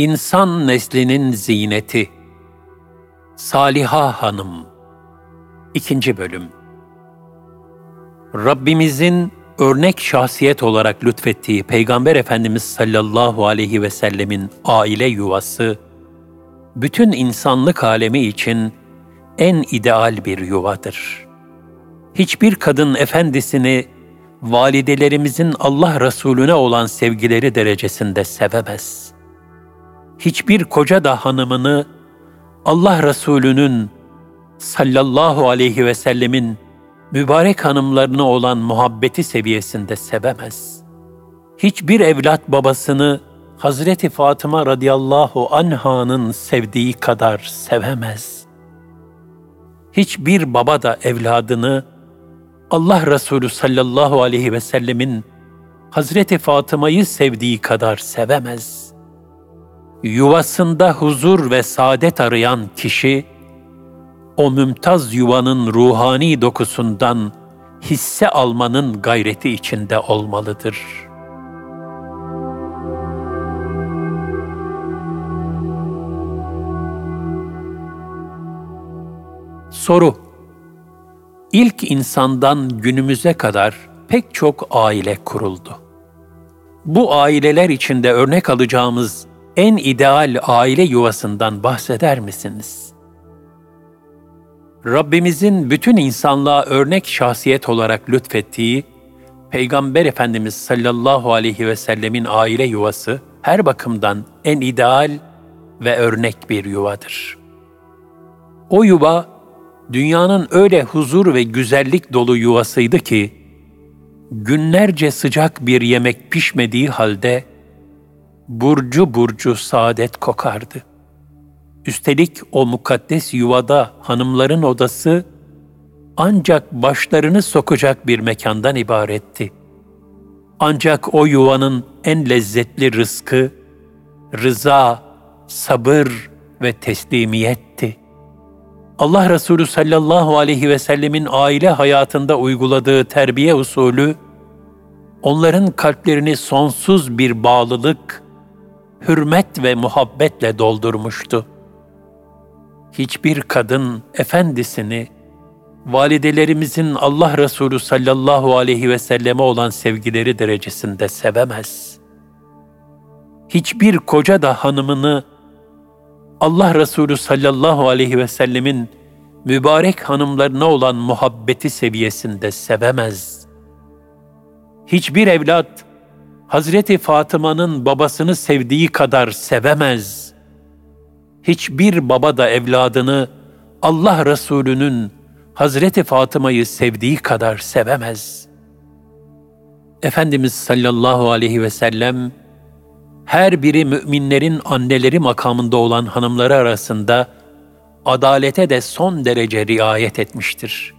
İnsan neslinin ziyneti Saliha Hanım 2. Bölüm Rabbimizin örnek şahsiyet olarak lütfettiği Peygamber Efendimiz sallallahu aleyhi ve sellemin aile yuvası, bütün insanlık alemi için en ideal bir yuvadır. Hiçbir kadın efendisini validelerimizin Allah Resulüne olan sevgileri derecesinde sevemez. Hiçbir koca da hanımını Allah Resulü'nün sallallahu aleyhi ve sellemin mübarek hanımlarına olan muhabbeti seviyesinde sevemez. Hiçbir evlat babasını Hazreti Fatıma radıyallahu anha'nın sevdiği kadar sevemez. Hiçbir baba da evladını Allah Resulü sallallahu aleyhi ve sellemin Hazreti Fatıma'yı sevdiği kadar sevemez. Yuvasında huzur ve saadet arayan kişi, o mümtaz yuvanın ruhani dokusundan hisse almanın gayreti içinde olmalıdır. Soru İlk insandan günümüze kadar pek çok aile kuruldu. Bu aileler içinde örnek alacağımız en ideal aile yuvasından bahseder misiniz?'' Rabbimizin bütün insanlığa örnek şahsiyet olarak lütfettiği Peygamber Efendimiz sallallahu aleyhi ve sellemin aile yuvası her bakımdan en ideal ve örnek bir yuvadır. O yuva dünyanın öyle huzur ve güzellik dolu yuvasıydı ki günlerce sıcak bir yemek pişmediği halde burcu burcu saadet kokardı. Üstelik o mukaddes yuvada hanımların odası ancak başlarını sokacak bir mekandan ibaretti. Ancak o yuvanın en lezzetli rızkı, rıza, sabır ve teslimiyetti. Allah Resulü sallallahu aleyhi ve sellemin aile hayatında uyguladığı terbiye usulü, onların kalplerini sonsuz bir bağlılık, hürmet ve muhabbetle doldurmuştu hiçbir kadın efendisini validelerimizin Allah Resulü sallallahu aleyhi ve selleme olan sevgileri derecesinde sevemez. Hiçbir koca da hanımını Allah Resulü sallallahu aleyhi ve sellemin mübarek hanımlarına olan muhabbeti seviyesinde sevemez. Hiçbir evlat Hazreti Fatıma'nın babasını sevdiği kadar sevemez.'' hiçbir baba da evladını Allah Resulü'nün Hazreti Fatıma'yı sevdiği kadar sevemez. Efendimiz sallallahu aleyhi ve sellem her biri müminlerin anneleri makamında olan hanımları arasında adalete de son derece riayet etmiştir.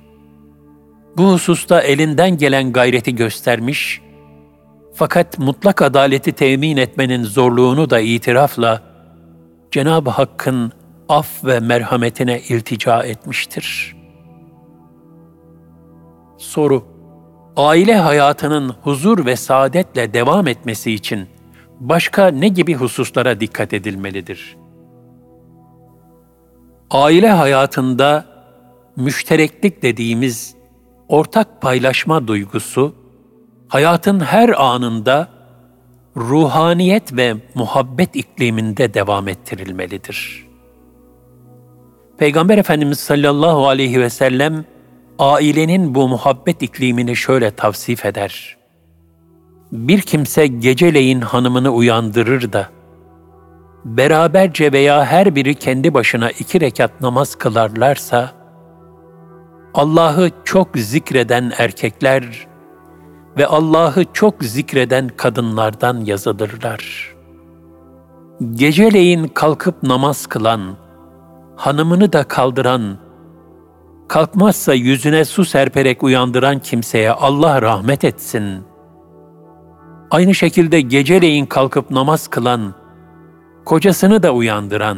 Bu hususta elinden gelen gayreti göstermiş fakat mutlak adaleti temin etmenin zorluğunu da itirafla Cenab-ı Hakk'ın af ve merhametine iltica etmiştir. Soru Aile hayatının huzur ve saadetle devam etmesi için başka ne gibi hususlara dikkat edilmelidir? Aile hayatında müştereklik dediğimiz ortak paylaşma duygusu hayatın her anında ruhaniyet ve muhabbet ikliminde devam ettirilmelidir. Peygamber Efendimiz sallallahu aleyhi ve sellem ailenin bu muhabbet iklimini şöyle tavsif eder. Bir kimse geceleyin hanımını uyandırır da beraberce veya her biri kendi başına iki rekat namaz kılarlarsa Allah'ı çok zikreden erkekler ve Allah'ı çok zikreden kadınlardan yazılırlar. Geceleyin kalkıp namaz kılan, hanımını da kaldıran, kalkmazsa yüzüne su serperek uyandıran kimseye Allah rahmet etsin. Aynı şekilde geceleyin kalkıp namaz kılan, kocasını da uyandıran,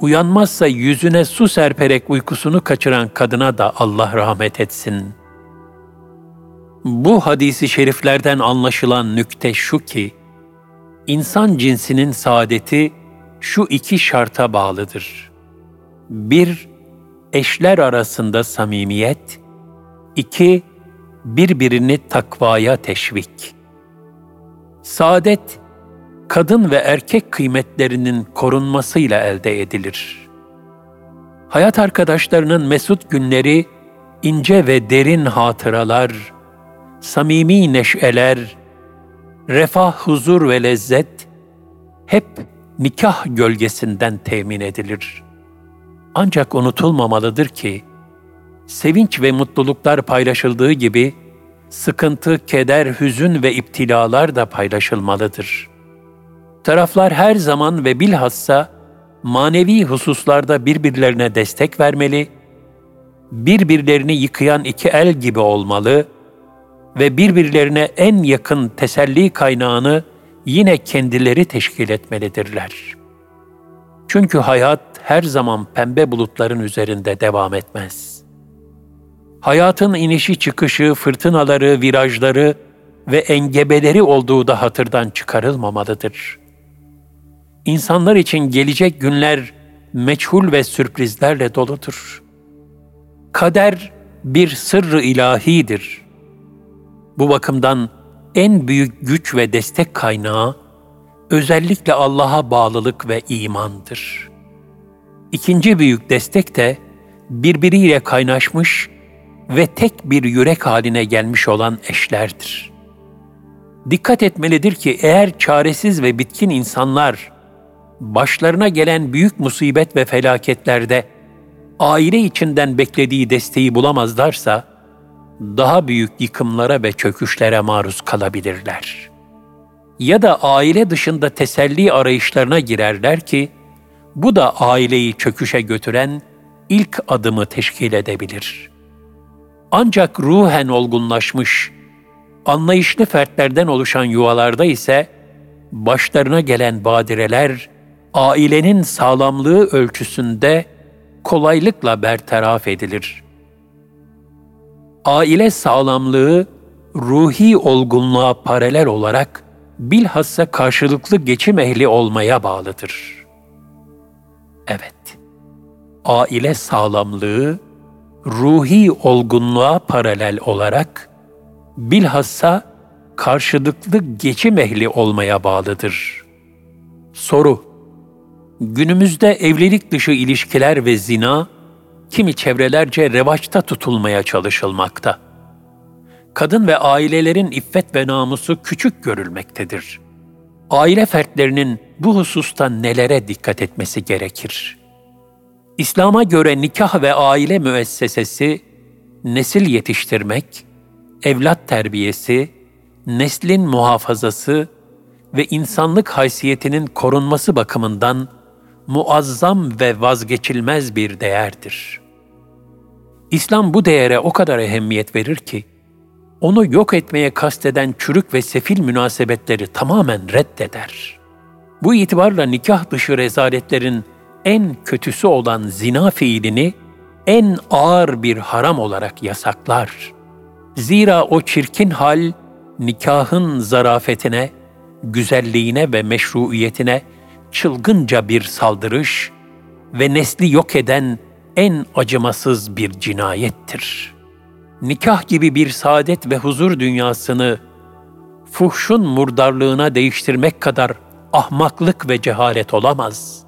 uyanmazsa yüzüne su serperek uykusunu kaçıran kadına da Allah rahmet etsin.'' Bu hadisi şeriflerden anlaşılan nükte şu ki, insan cinsinin saadeti şu iki şarta bağlıdır. Bir, eşler arasında samimiyet. iki birbirini takvaya teşvik. Saadet, kadın ve erkek kıymetlerinin korunmasıyla elde edilir. Hayat arkadaşlarının mesut günleri, ince ve derin hatıralar, samimi neşeler, refah, huzur ve lezzet hep nikah gölgesinden temin edilir. Ancak unutulmamalıdır ki, sevinç ve mutluluklar paylaşıldığı gibi, sıkıntı, keder, hüzün ve iptilalar da paylaşılmalıdır. Taraflar her zaman ve bilhassa manevi hususlarda birbirlerine destek vermeli, birbirlerini yıkayan iki el gibi olmalı ve birbirlerine en yakın teselli kaynağını yine kendileri teşkil etmelidirler. Çünkü hayat her zaman pembe bulutların üzerinde devam etmez. Hayatın inişi çıkışı, fırtınaları, virajları ve engebeleri olduğu da hatırdan çıkarılmamalıdır. İnsanlar için gelecek günler meçhul ve sürprizlerle doludur. Kader bir sırrı ilahidir. Bu bakımdan en büyük güç ve destek kaynağı özellikle Allah'a bağlılık ve imandır. İkinci büyük destek de birbiriyle kaynaşmış ve tek bir yürek haline gelmiş olan eşlerdir. Dikkat etmelidir ki eğer çaresiz ve bitkin insanlar başlarına gelen büyük musibet ve felaketlerde aile içinden beklediği desteği bulamazlarsa, daha büyük yıkımlara ve çöküşlere maruz kalabilirler. Ya da aile dışında teselli arayışlarına girerler ki, bu da aileyi çöküşe götüren ilk adımı teşkil edebilir. Ancak ruhen olgunlaşmış, anlayışlı fertlerden oluşan yuvalarda ise başlarına gelen badireler ailenin sağlamlığı ölçüsünde kolaylıkla bertaraf edilir. Aile sağlamlığı ruhi olgunluğa paralel olarak bilhassa karşılıklı geçim ehli olmaya bağlıdır. Evet, aile sağlamlığı ruhi olgunluğa paralel olarak bilhassa karşılıklı geçim ehli olmaya bağlıdır. Soru Günümüzde evlilik dışı ilişkiler ve zina kimi çevrelerce revaçta tutulmaya çalışılmakta. Kadın ve ailelerin iffet ve namusu küçük görülmektedir. Aile fertlerinin bu hususta nelere dikkat etmesi gerekir? İslam'a göre nikah ve aile müessesesi nesil yetiştirmek, evlat terbiyesi, neslin muhafazası ve insanlık haysiyetinin korunması bakımından muazzam ve vazgeçilmez bir değerdir. İslam bu değere o kadar ehemmiyet verir ki, onu yok etmeye kasteden çürük ve sefil münasebetleri tamamen reddeder. Bu itibarla nikah dışı rezaletlerin en kötüsü olan zina fiilini en ağır bir haram olarak yasaklar. Zira o çirkin hal nikahın zarafetine, güzelliğine ve meşruiyetine çılgınca bir saldırış ve nesli yok eden en acımasız bir cinayettir. Nikah gibi bir saadet ve huzur dünyasını fuhşun murdarlığına değiştirmek kadar ahmaklık ve cehalet olamaz.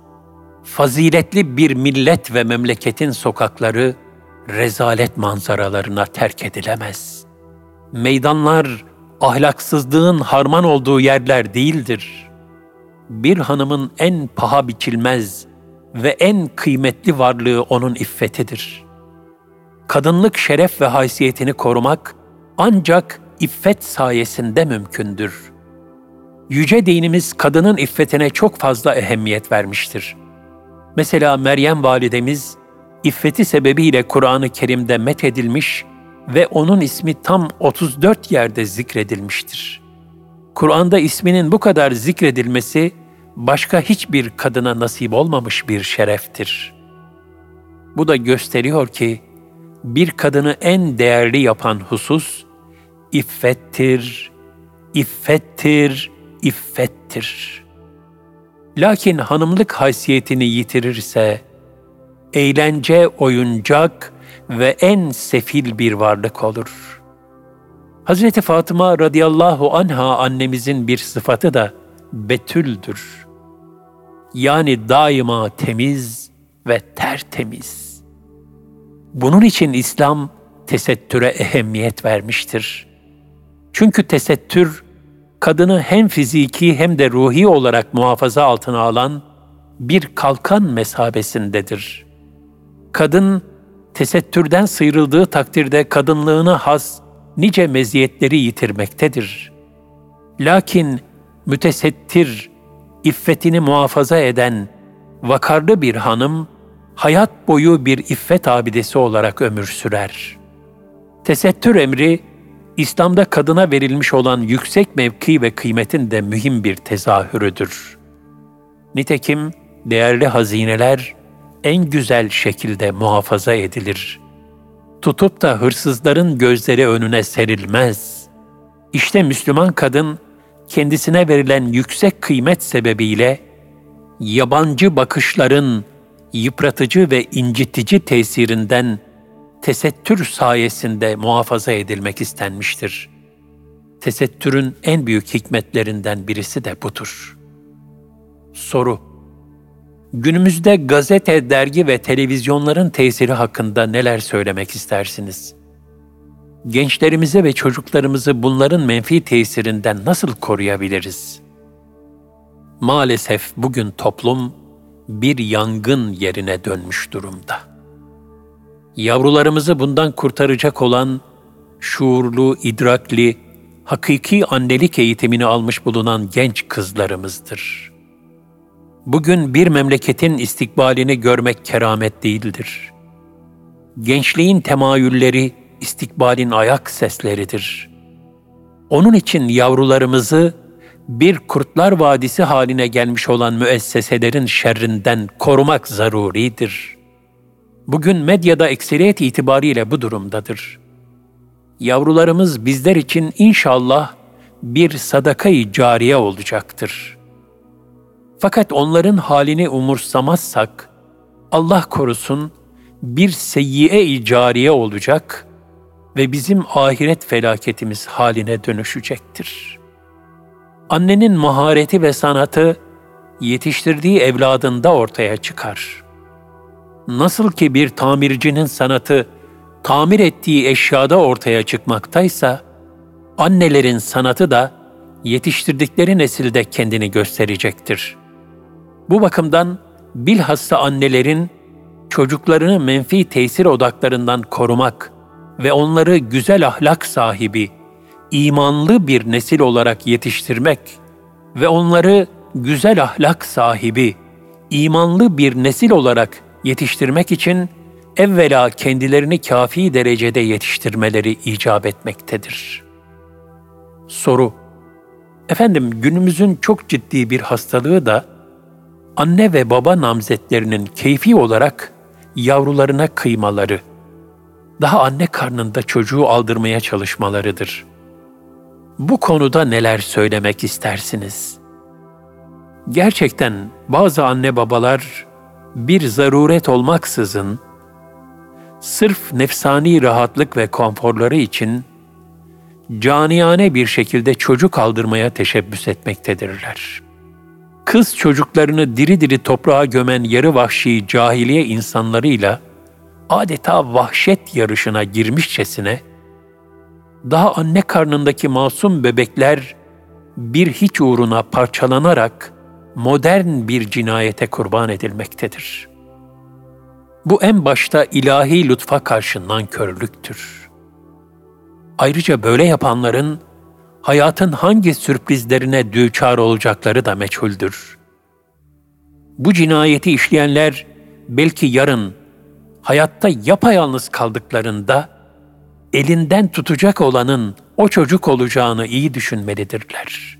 Faziletli bir millet ve memleketin sokakları rezalet manzaralarına terk edilemez. Meydanlar ahlaksızlığın harman olduğu yerler değildir.'' Bir hanımın en paha biçilmez ve en kıymetli varlığı onun iffetidir. Kadınlık şeref ve haysiyetini korumak ancak iffet sayesinde mümkündür. Yüce dinimiz kadının iffetine çok fazla ehemmiyet vermiştir. Mesela Meryem validemiz iffeti sebebiyle Kur'an-ı Kerim'de methedilmiş ve onun ismi tam 34 yerde zikredilmiştir.'' Kur'an'da isminin bu kadar zikredilmesi başka hiçbir kadına nasip olmamış bir şereftir. Bu da gösteriyor ki bir kadını en değerli yapan husus iffettir, iffettir, iffettir. Lakin hanımlık haysiyetini yitirirse, eğlence, oyuncak ve en sefil bir varlık olur. Hazreti Fatıma radıyallahu anha annemizin bir sıfatı da betüldür. Yani daima temiz ve tertemiz. Bunun için İslam tesettüre ehemmiyet vermiştir. Çünkü tesettür, kadını hem fiziki hem de ruhi olarak muhafaza altına alan bir kalkan mesabesindedir. Kadın, tesettürden sıyrıldığı takdirde kadınlığına has nice meziyetleri yitirmektedir. Lakin mütesettir, iffetini muhafaza eden, vakarlı bir hanım, hayat boyu bir iffet abidesi olarak ömür sürer. Tesettür emri, İslam'da kadına verilmiş olan yüksek mevki ve kıymetin de mühim bir tezahürüdür. Nitekim değerli hazineler en güzel şekilde muhafaza edilir. Tutup da hırsızların gözleri önüne serilmez. İşte Müslüman kadın kendisine verilen yüksek kıymet sebebiyle yabancı bakışların yıpratıcı ve incitici tesirinden tesettür sayesinde muhafaza edilmek istenmiştir. Tesettürün en büyük hikmetlerinden birisi de budur. Soru Günümüzde gazete, dergi ve televizyonların tesiri hakkında neler söylemek istersiniz? Gençlerimizi ve çocuklarımızı bunların menfi tesirinden nasıl koruyabiliriz? Maalesef bugün toplum bir yangın yerine dönmüş durumda. Yavrularımızı bundan kurtaracak olan şuurlu, idrakli, hakiki annelik eğitimini almış bulunan genç kızlarımızdır. Bugün bir memleketin istikbalini görmek keramet değildir. Gençliğin temayülleri istikbalin ayak sesleridir. Onun için yavrularımızı bir kurtlar vadisi haline gelmiş olan müesseselerin şerrinden korumak zaruridir. Bugün medyada ekseriyet itibariyle bu durumdadır. Yavrularımız bizler için inşallah bir sadakayı cariye olacaktır. Fakat onların halini umursamazsak, Allah korusun bir seyyiye-i cariye olacak ve bizim ahiret felaketimiz haline dönüşecektir. Annenin mahareti ve sanatı yetiştirdiği evladında ortaya çıkar. Nasıl ki bir tamircinin sanatı tamir ettiği eşyada ortaya çıkmaktaysa, annelerin sanatı da yetiştirdikleri nesilde kendini gösterecektir. Bu bakımdan bilhassa annelerin çocuklarını menfi tesir odaklarından korumak ve onları güzel ahlak sahibi, imanlı bir nesil olarak yetiştirmek ve onları güzel ahlak sahibi, imanlı bir nesil olarak yetiştirmek için evvela kendilerini kafi derecede yetiştirmeleri icap etmektedir. Soru Efendim günümüzün çok ciddi bir hastalığı da anne ve baba namzetlerinin keyfi olarak yavrularına kıymaları, daha anne karnında çocuğu aldırmaya çalışmalarıdır. Bu konuda neler söylemek istersiniz? Gerçekten bazı anne babalar bir zaruret olmaksızın sırf nefsani rahatlık ve konforları için caniyane bir şekilde çocuk aldırmaya teşebbüs etmektedirler. Kız çocuklarını diri diri toprağa gömen yarı vahşi cahiliye insanlarıyla adeta vahşet yarışına girmişçesine, daha anne karnındaki masum bebekler bir hiç uğruna parçalanarak modern bir cinayete kurban edilmektedir. Bu en başta ilahi lütfa karşı nankörlüktür. Ayrıca böyle yapanların hayatın hangi sürprizlerine düçar olacakları da meçhuldür. Bu cinayeti işleyenler belki yarın hayatta yapayalnız kaldıklarında elinden tutacak olanın o çocuk olacağını iyi düşünmelidirler.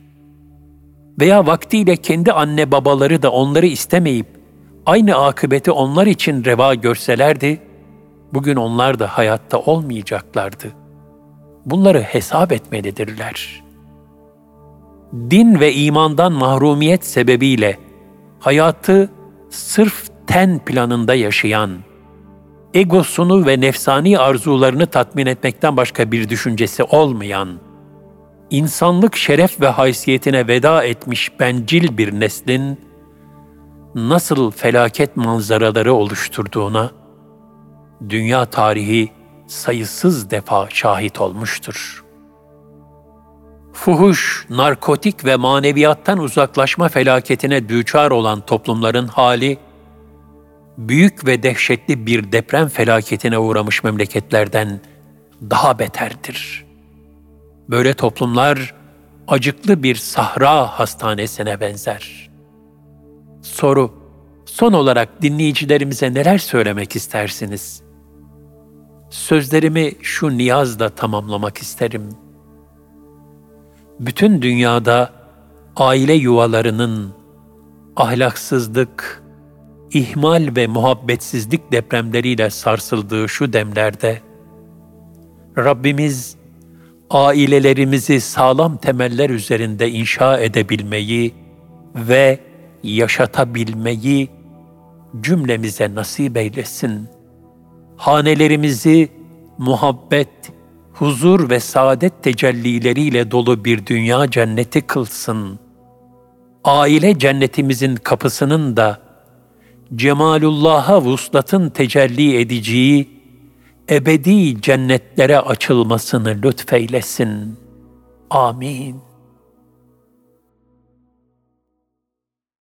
Veya vaktiyle kendi anne babaları da onları istemeyip aynı akıbeti onlar için reva görselerdi, bugün onlar da hayatta olmayacaklardı. Bunları hesap etmelidirler. Din ve imandan mahrumiyet sebebiyle hayatı sırf ten planında yaşayan, egosunu ve nefsani arzularını tatmin etmekten başka bir düşüncesi olmayan, insanlık şeref ve haysiyetine veda etmiş bencil bir neslin nasıl felaket manzaraları oluşturduğuna dünya tarihi sayısız defa şahit olmuştur. Fuhuş, narkotik ve maneviyattan uzaklaşma felaketine düçar olan toplumların hali, büyük ve dehşetli bir deprem felaketine uğramış memleketlerden daha beterdir. Böyle toplumlar acıklı bir sahra hastanesine benzer. Soru, son olarak dinleyicilerimize neler söylemek istersiniz? Sözlerimi şu niyazla tamamlamak isterim. Bütün dünyada aile yuvalarının ahlaksızlık, ihmal ve muhabbetsizlik depremleriyle sarsıldığı şu demlerde Rabbimiz ailelerimizi sağlam temeller üzerinde inşa edebilmeyi ve yaşatabilmeyi cümlemize nasip eylesin. Hanelerimizi muhabbet, huzur ve saadet tecellileriyle dolu bir dünya cenneti kılsın. Aile cennetimizin kapısının da cemalullah'a vuslatın tecelli edeceği ebedi cennetlere açılmasını lütfeylesin. Amin.